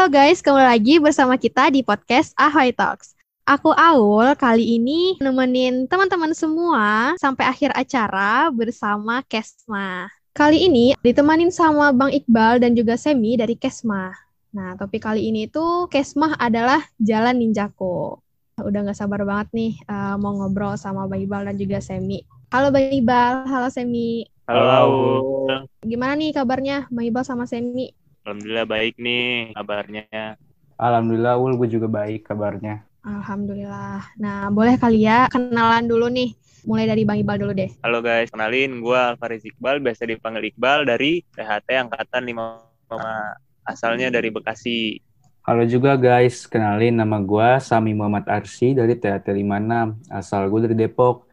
Halo guys, kembali lagi bersama kita di podcast Ahoy Talks. Aku Aul, kali ini nemenin teman-teman semua sampai akhir acara bersama Kesma. Kali ini ditemanin sama Bang Iqbal dan juga Semi dari Kesma. Nah, topik kali ini tuh Kesma adalah Jalan Ninjaku. Udah gak sabar banget nih uh, mau ngobrol sama Bang Iqbal dan juga Semi. Halo Bang Iqbal, halo Semi. Halo. Gimana nih kabarnya Bang Iqbal sama Semi? Alhamdulillah baik nih kabarnya. Alhamdulillah Ul, gue juga baik kabarnya. Alhamdulillah. Nah, boleh kali ya kenalan dulu nih. Mulai dari Bang Iqbal dulu deh. Halo guys, kenalin gue Alfaris Iqbal, biasa dipanggil Iqbal dari THT Angkatan 5 asalnya dari Bekasi. Halo juga guys, kenalin nama gue Sami Muhammad Arsi dari THT 56, asal gue dari Depok.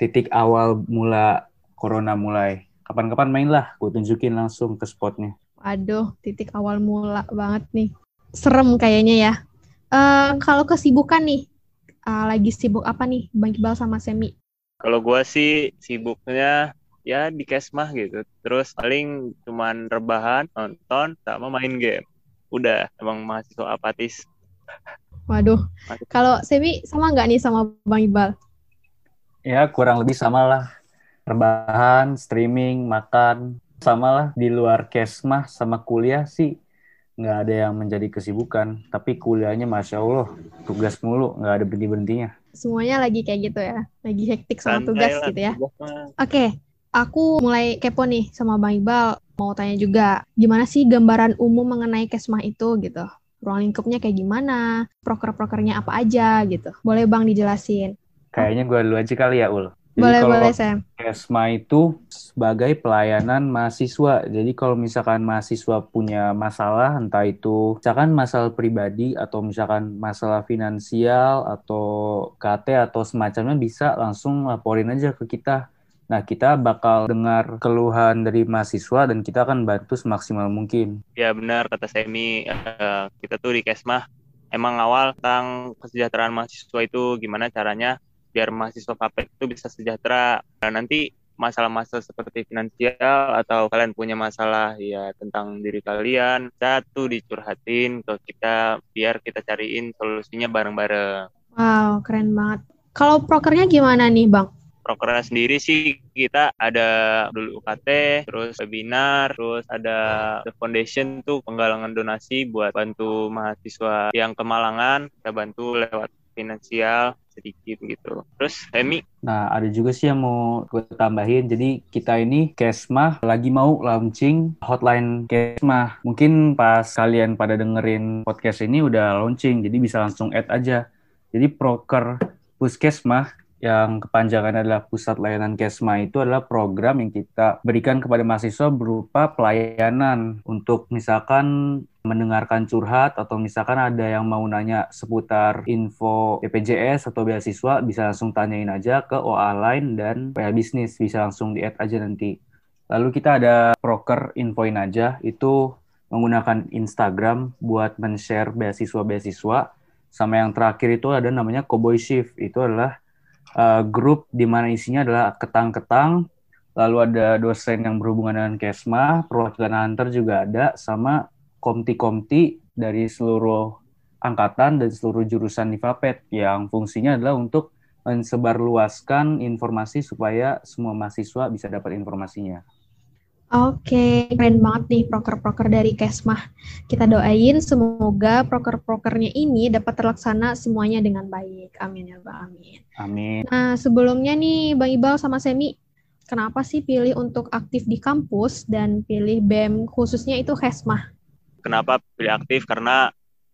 Titik awal mula Corona mulai. Kapan-kapan main lah, gue tunjukin langsung ke spotnya. Waduh, titik awal mula banget nih. Serem kayaknya ya. Uh, kalau kesibukan nih, uh, lagi sibuk apa nih Bang Iqbal sama Semi? Kalau gue sih sibuknya ya di kesmah gitu. Terus paling cuman rebahan, nonton, sama main game. Udah, emang mahasiswa apatis. Waduh, kalau Semi sama nggak nih sama Bang Iqbal? Ya, kurang lebih sama lah. Rebahan, streaming, makan, sama lah di luar kesmah sama kuliah sih. Nggak ada yang menjadi kesibukan tapi kuliahnya masya allah tugas mulu nggak ada berhenti berhentinya semuanya lagi kayak gitu ya lagi hektik sama Santai tugas gitu ya. oke okay. aku mulai kepo nih sama bang Iqbal mau tanya juga gimana sih gambaran umum mengenai kesmah itu gitu? Ruang lingkupnya kayak gimana? Proker-prokernya apa aja gitu? Boleh bang dijelasin? Kayaknya gue dulu aja kali ya ul boleh, kalau boleh, Sam. Kesma itu sebagai pelayanan mahasiswa. Jadi kalau misalkan mahasiswa punya masalah, entah itu misalkan masalah pribadi atau misalkan masalah finansial atau KT atau semacamnya bisa langsung laporin aja ke kita. Nah, kita bakal dengar keluhan dari mahasiswa dan kita akan bantu semaksimal mungkin. Ya benar kata Semi, uh, kita tuh di Kesma emang awal tentang kesejahteraan mahasiswa itu gimana caranya biar mahasiswa KPET itu bisa sejahtera. Nah, nanti masalah-masalah seperti finansial atau kalian punya masalah ya tentang diri kalian, satu dicurhatin ke kita biar kita cariin solusinya bareng-bareng. Wow, keren banget. Kalau prokernya gimana nih, Bang? prokernya sendiri sih kita ada dulu UKT, terus webinar, terus ada The Foundation tuh penggalangan donasi buat bantu mahasiswa yang kemalangan, kita bantu lewat finansial sedikit gitu. Terus Emi? Nah, ada juga sih yang mau gue tambahin. Jadi kita ini Kesmah lagi mau launching hotline Kesmah. Mungkin pas kalian pada dengerin podcast ini udah launching, jadi bisa langsung add aja. Jadi proker Puskesmah yang kepanjangan adalah Pusat Layanan Kesma itu adalah program yang kita berikan kepada mahasiswa berupa pelayanan untuk misalkan mendengarkan curhat atau misalkan ada yang mau nanya seputar info BPJS atau beasiswa bisa langsung tanyain aja ke OA Line dan PA Bisnis. Bisa langsung di add aja nanti. Lalu kita ada proker infoin aja. Itu menggunakan Instagram buat men-share beasiswa-beasiswa. Sama yang terakhir itu ada namanya Cowboy Shift. Itu adalah uh, grup di mana isinya adalah ketang-ketang. Lalu ada dosen yang berhubungan dengan Kesma, perwakilan hunter juga ada, sama komti-komti dari seluruh angkatan dan seluruh jurusan di FAPET yang fungsinya adalah untuk mensebarluaskan informasi supaya semua mahasiswa bisa dapat informasinya. Oke, keren banget nih proker-proker dari Kesmah. Kita doain semoga proker-prokernya ini dapat terlaksana semuanya dengan baik. Amin ya Bang, amin. Amin. Nah, sebelumnya nih Bang Ibal sama Semi, kenapa sih pilih untuk aktif di kampus dan pilih BEM khususnya itu Kesmah? Kenapa pilih aktif? Karena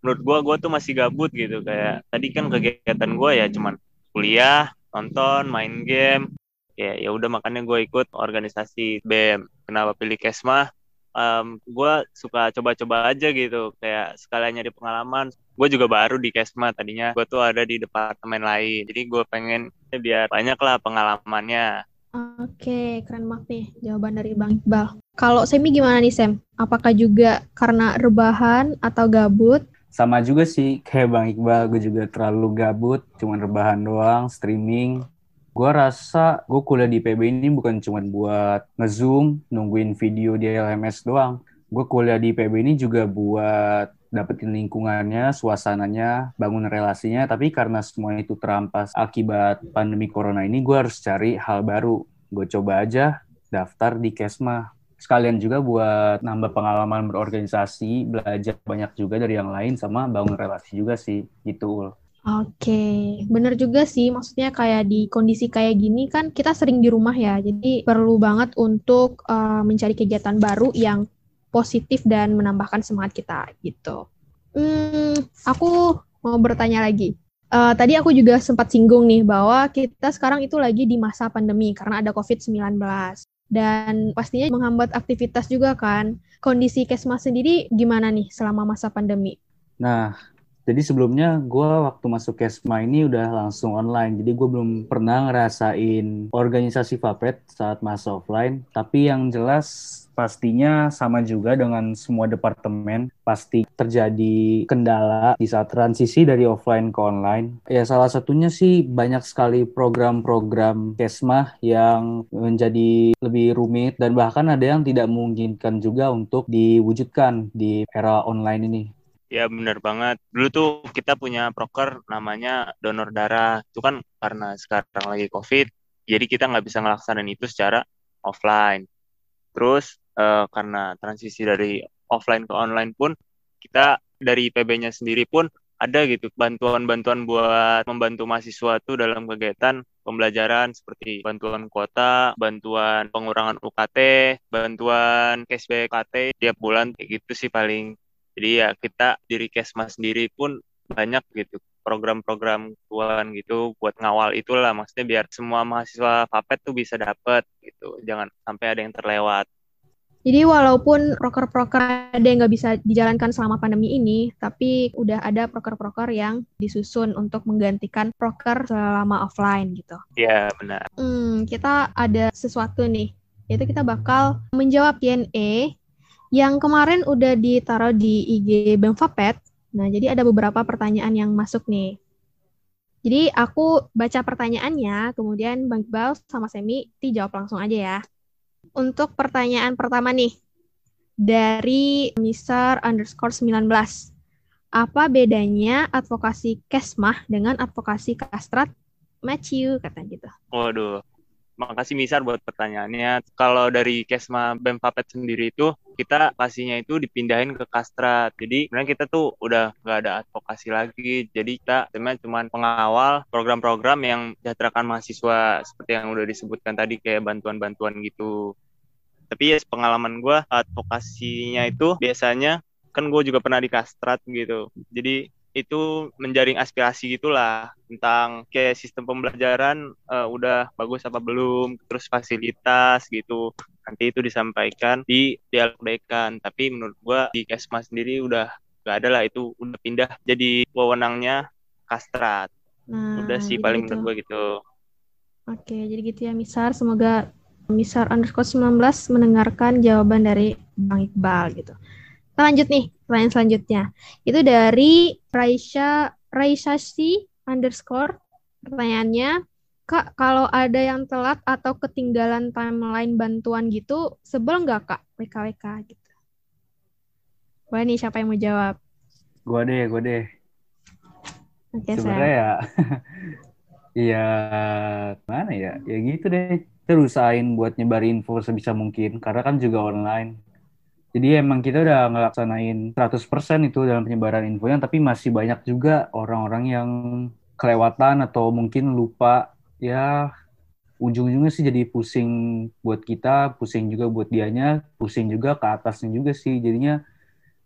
menurut gue gue tuh masih gabut gitu. Kayak tadi kan kegiatan gue ya cuman kuliah nonton main game. Ya ya udah makanya gue ikut organisasi BEM kenapa pilih Kesma um, gue suka coba-coba aja gitu. Kayak sekalian nyari pengalaman. Gue juga baru di Kesma tadinya. Gue tuh ada di departemen lain. Jadi gue pengen biar banyak lah pengalamannya Oke, keren banget nih jawaban dari Bang Iqbal. Kalau Semi gimana nih Sem? Apakah juga karena rebahan atau gabut? Sama juga sih, kayak Bang Iqbal, gue juga terlalu gabut, cuma rebahan doang, streaming. Gue rasa gue kuliah di PB ini bukan cuma buat nge-zoom, nungguin video di LMS doang. Gue kuliah di PB ini juga buat dapetin lingkungannya, suasananya, bangun relasinya. Tapi karena semua itu terampas akibat pandemi corona ini, gue harus cari hal baru. Gue coba aja daftar di Kesma. Sekalian juga buat nambah pengalaman berorganisasi, belajar banyak juga dari yang lain, sama bangun relasi juga sih, gitu. Oke, bener juga sih. Maksudnya kayak di kondisi kayak gini kan kita sering di rumah ya, jadi perlu banget untuk uh, mencari kegiatan baru yang positif dan menambahkan semangat kita gitu. Hmm, aku mau bertanya lagi. Uh, tadi aku juga sempat singgung nih bahwa kita sekarang itu lagi di masa pandemi karena ada COVID-19 dan pastinya menghambat aktivitas juga kan. Kondisi Kesma sendiri gimana nih selama masa pandemi? Nah, jadi sebelumnya gue waktu masuk Kesma ini udah langsung online. Jadi gue belum pernah ngerasain organisasi Vapet saat masa offline. Tapi yang jelas pastinya sama juga dengan semua departemen. Pasti terjadi kendala di saat transisi dari offline ke online. Ya salah satunya sih banyak sekali program-program Kesma yang menjadi lebih rumit. Dan bahkan ada yang tidak memungkinkan juga untuk diwujudkan di era online ini. Ya benar banget. Dulu tuh kita punya proker namanya donor darah. Itu kan karena sekarang lagi COVID, jadi kita nggak bisa ngelaksanain itu secara offline. Terus uh, karena transisi dari offline ke online pun, kita dari PB-nya sendiri pun ada gitu bantuan-bantuan buat membantu mahasiswa tuh dalam kegiatan pembelajaran seperti bantuan kuota, bantuan pengurangan UKT, bantuan cashback UKT tiap bulan kayak gitu sih paling jadi ya kita diri Kesma sendiri pun banyak gitu program-program tuan gitu buat ngawal itulah maksudnya biar semua mahasiswa Papet tuh bisa dapet gitu jangan sampai ada yang terlewat jadi walaupun proker-proker ada yang nggak bisa dijalankan selama pandemi ini, tapi udah ada proker-proker yang disusun untuk menggantikan proker selama offline gitu. Iya benar. Hmm, kita ada sesuatu nih, yaitu kita bakal menjawab Q&A yang kemarin udah ditaruh di IG Bemfapet. Nah, jadi ada beberapa pertanyaan yang masuk nih. Jadi aku baca pertanyaannya, kemudian Bang Iqbal sama Semi dijawab langsung aja ya. Untuk pertanyaan pertama nih, dari Misar underscore 19. Apa bedanya advokasi kesmah dengan advokasi kastrat Matthew, kata gitu. Waduh, makasih Misar buat pertanyaannya. Kalau dari Kesma BEM Papet sendiri itu kita pastinya itu dipindahin ke Kastrat. Jadi sebenarnya kita tuh udah nggak ada advokasi lagi. Jadi kita sebenarnya cuma pengawal program-program yang sejahterakan mahasiswa seperti yang udah disebutkan tadi kayak bantuan-bantuan gitu. Tapi ya pengalaman gue advokasinya itu biasanya kan gue juga pernah di Kastrat gitu. Jadi itu menjaring aspirasi gitulah tentang kayak sistem pembelajaran uh, udah bagus apa belum, terus fasilitas gitu. Nanti itu disampaikan di dialog dekan. Tapi menurut gua di Kesma sendiri udah gak ada lah itu udah pindah jadi wewenangnya kastrat. Nah, udah sih paling gitu. menurut gua gitu. Oke, jadi gitu ya Misar. Semoga Misar underscore 19 mendengarkan jawaban dari Bang Iqbal gitu. Kita lanjut nih, pertanyaan selanjutnya. Itu dari Raisha Raisasi underscore. Pertanyaannya, Kak, kalau ada yang telat atau ketinggalan timeline bantuan gitu, sebel nggak Kak WKWK gitu? Wah nih siapa yang mau jawab? Gua deh, gua deh. Oke, okay, Sebenarnya ya, Iya, mana ya? Ya gitu deh. Terus usahain buat nyebar info sebisa mungkin, karena kan juga online. Jadi emang kita udah ngelaksanain 100% itu dalam penyebaran infonya, tapi masih banyak juga orang-orang yang kelewatan atau mungkin lupa. Ya ujung-ujungnya sih jadi pusing buat kita, pusing juga buat dianya, pusing juga ke atasnya juga sih. Jadinya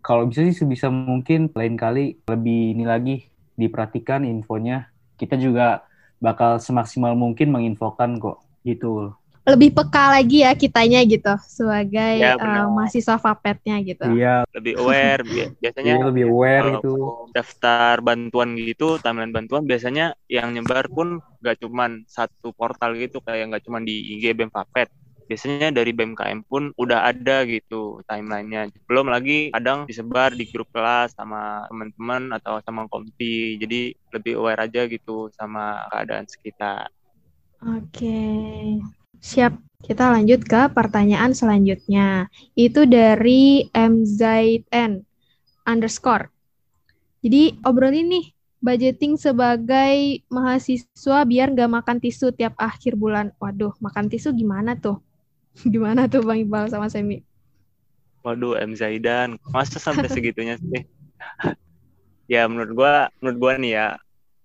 kalau bisa sih sebisa mungkin lain kali lebih ini lagi diperhatikan infonya. Kita juga bakal semaksimal mungkin menginfokan kok gitu lebih peka lagi ya kitanya gitu sebagai ya, uh, mahasiswa Fapetnya gitu. Iya, lebih aware biasanya. Iya, lebih aware itu. Daftar bantuan gitu, timeline bantuan biasanya yang nyebar pun gak cuman satu portal gitu kayak gak cuman di IG BEM Fapet. Biasanya dari BMKM pun udah ada gitu timelinenya. Belum lagi kadang disebar di grup kelas sama teman-teman atau sama kompi. Jadi lebih aware aja gitu sama keadaan sekitar. Oke. Okay. Siap, kita lanjut ke pertanyaan selanjutnya. Itu dari MZN underscore. Jadi obrolin nih budgeting sebagai mahasiswa biar nggak makan tisu tiap akhir bulan. Waduh, makan tisu gimana tuh? gimana tuh Bang Iqbal sama Semi? Waduh, M Zaidan, masa sampai segitunya sih? ya menurut gua, menurut gua nih ya,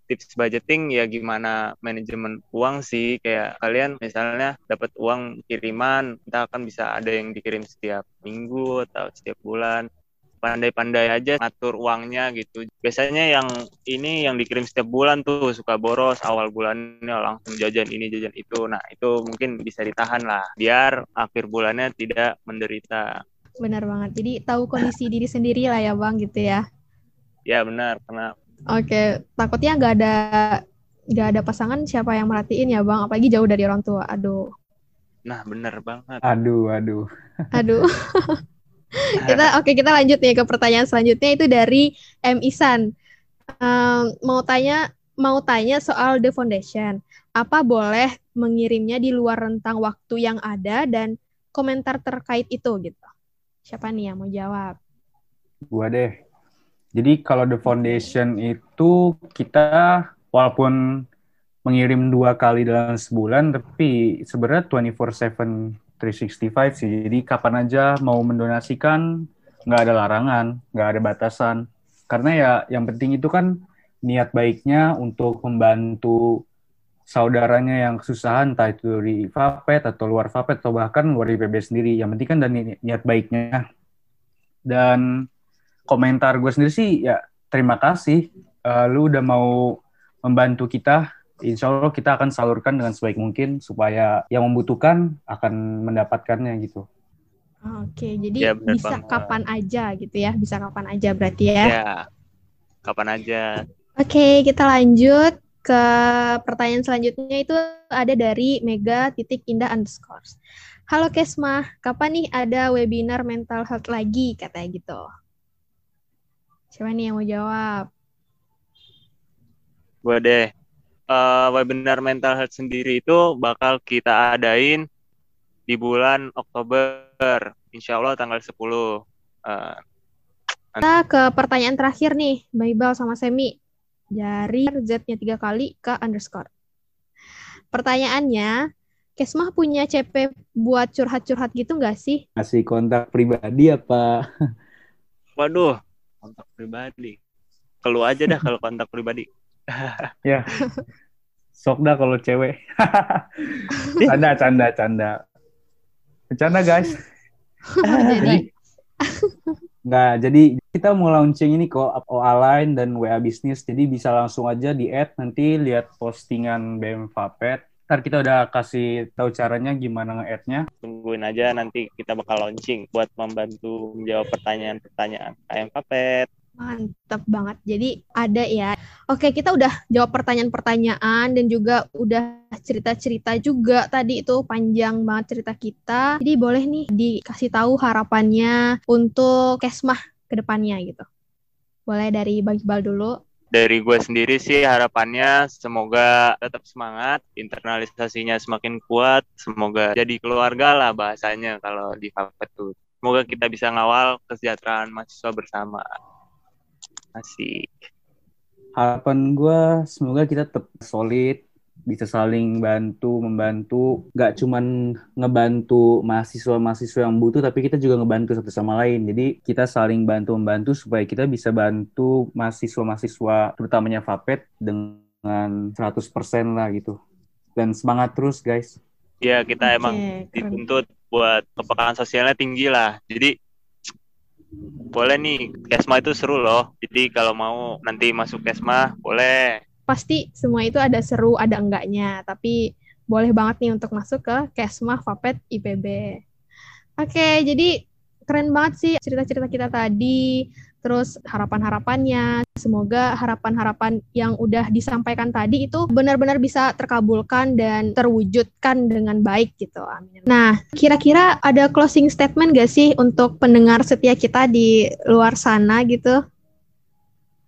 tips budgeting ya gimana manajemen uang sih kayak kalian misalnya dapat uang kiriman kita akan bisa ada yang dikirim setiap minggu atau setiap bulan pandai-pandai aja atur uangnya gitu. Biasanya yang ini yang dikirim setiap bulan tuh suka boros awal bulannya langsung jajan ini jajan itu. Nah itu mungkin bisa ditahan lah biar akhir bulannya tidak menderita. Benar banget. Jadi tahu kondisi diri sendiri lah ya bang gitu ya. Ya benar karena. Oke takutnya nggak ada nggak ada pasangan siapa yang merhatiin ya bang apalagi jauh dari orang tua. Aduh. Nah benar banget. Aduh aduh. Aduh. kita oke okay, kita lanjut nih ke pertanyaan selanjutnya itu dari M Isan um, mau tanya mau tanya soal the foundation apa boleh mengirimnya di luar rentang waktu yang ada dan komentar terkait itu gitu siapa nih yang mau jawab gua deh jadi kalau the foundation itu kita walaupun mengirim dua kali dalam sebulan tapi sebenarnya 24/7 365 sih. Jadi kapan aja mau mendonasikan nggak ada larangan, nggak ada batasan. Karena ya yang penting itu kan niat baiknya untuk membantu saudaranya yang kesusahan, entah itu di Fapet atau luar Fapet atau bahkan luar IPB sendiri. Yang penting kan dan niat baiknya. Dan komentar gue sendiri sih ya terima kasih. Uh, lu udah mau membantu kita insya Allah kita akan salurkan dengan sebaik mungkin supaya yang membutuhkan akan mendapatkannya gitu. Oke, jadi ya, bisa banget. kapan aja gitu ya, bisa kapan aja berarti ya. Ya, kapan aja. Oke, kita lanjut ke pertanyaan selanjutnya itu ada dari Mega titik Indah underscore. Halo Kesma, kapan nih ada webinar mental health lagi katanya gitu? Siapa nih yang mau jawab? Gue deh uh, webinar mental health sendiri itu bakal kita adain di bulan Oktober, insya Allah tanggal 10. Uh, eh, kita ke pertanyaan terakhir nih, Baibal sama Semi. Dari Z-nya tiga kali ke underscore. Pertanyaannya, Kesmah punya CP buat curhat-curhat gitu nggak sih? Masih kontak pribadi apa? Waduh, kontak pribadi. Keluar aja dah kalau kontak pribadi. ya. Sok dah kalau cewek. canda, canda, canda. Bercanda guys. jadi, nggak, jadi kita mau launching ini kok OA Line dan WA Bisnis. Jadi bisa langsung aja di add nanti lihat postingan BM Vapet. Ntar kita udah kasih tahu caranya gimana nge-add-nya. Tungguin aja nanti kita bakal launching buat membantu menjawab pertanyaan-pertanyaan ayam Vapet. Mantap banget. Jadi ada ya. Oke, kita udah jawab pertanyaan-pertanyaan dan juga udah cerita-cerita juga tadi itu panjang banget cerita kita. Jadi boleh nih dikasih tahu harapannya untuk Kesmah ke depannya gitu. Boleh dari Bang Iqbal dulu. Dari gue sendiri sih harapannya semoga tetap semangat, internalisasinya semakin kuat, semoga jadi keluarga lah bahasanya kalau di Fapet tuh. Semoga kita bisa ngawal kesejahteraan mahasiswa bersama. Asik. Harapan gue semoga kita tetap solid, bisa saling bantu, membantu. Gak cuman ngebantu mahasiswa-mahasiswa yang butuh, tapi kita juga ngebantu satu sama lain. Jadi kita saling bantu-membantu supaya kita bisa bantu mahasiswa-mahasiswa, terutamanya FAPET, dengan 100% lah gitu. Dan semangat terus guys. Ya kita okay, emang dituntut buat kepekaan sosialnya tinggi lah. Jadi boleh nih, Kesma itu seru loh. Jadi kalau mau nanti masuk Kesma, boleh. Pasti semua itu ada seru, ada enggaknya. Tapi boleh banget nih untuk masuk ke Kesma Fapet IPB. Oke, jadi keren banget sih cerita-cerita kita tadi terus harapan-harapannya. Semoga harapan-harapan yang udah disampaikan tadi itu benar-benar bisa terkabulkan dan terwujudkan dengan baik gitu. Amin. Nah, kira-kira ada closing statement gak sih untuk pendengar setia kita di luar sana gitu?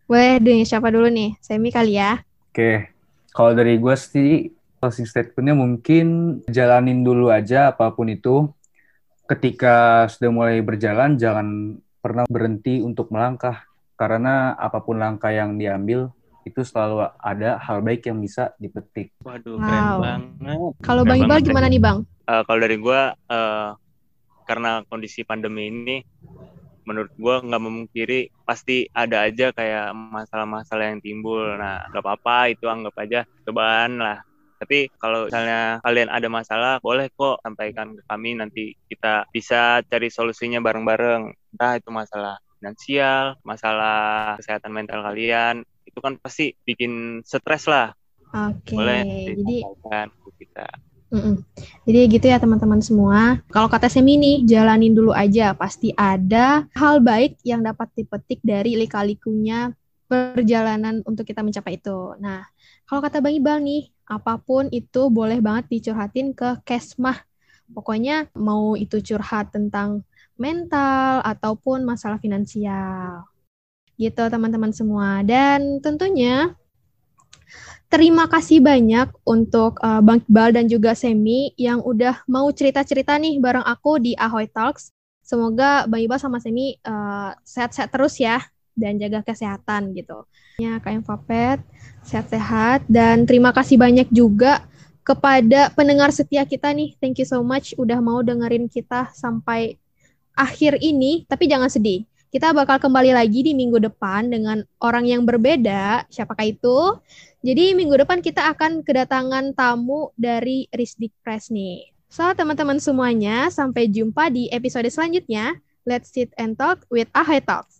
Boleh dengan siapa dulu nih? Semi kali ya. Oke, kalau dari gue sih closing statementnya mungkin jalanin dulu aja apa pun itu. Ketika sudah mulai berjalan, jangan pernah berhenti untuk melangkah. karena apa pun langkah yang diambil itu selalu ada hal baik yang bisa dipetik. Waduh, Wow. keren banget. Kalau Bang Iqbal gimana nih Bang? Eh, kalau dari gue karena kondisi pandemi ini menurut gue nggak memungkiri pasti ada aja kayak masalah-masalah yang timbul. Nah nggak apa-apa itu anggap aja cobaan lah. Tapi kalau misalnya kalian ada masalah boleh kok sampaikan ke kami. Nanti kita bisa cari solusinya bareng-bareng. Entah itu masalah finansial masalah kesehatan mental kalian itu kan pasti bikin stres lah. Oke, boleh jadi kita Mm-mm. Jadi gitu ya teman-teman semua. Kalau kata Semi nih, jalanin dulu aja. Pasti ada hal baik yang dapat dipetik dari lika-likunya perjalanan untuk kita mencapai itu. Nah, kalau kata Bang Iqbal nih, apa pun itu boleh banget dicurhatin ke Kesmah. Pokoknya mau itu curhat tentang mental ataupun masalah finansial. Gitu teman-teman semua. Dan tentunya Terima kasih banyak untuk uh, Bang Iqbal dan juga Semi yang udah mau cerita-cerita nih bareng aku di Ahoy Talks. Semoga Bang Iqbal sama Semi uh, sehat-sehat terus ya dan jaga kesehatan gitu. Ya, Kak Fapet, sehat-sehat dan terima kasih banyak juga kepada pendengar setia kita nih. Thank you so much udah mau dengerin kita sampai akhir ini, tapi jangan sedih. Kita bakal kembali lagi di minggu depan dengan orang yang berbeda. Siapakah itu? Jadi minggu depan kita akan kedatangan tamu dari Risdik Press nih. So, teman-teman semuanya, sampai jumpa di episode selanjutnya. Let's sit and talk with Ahai Talks.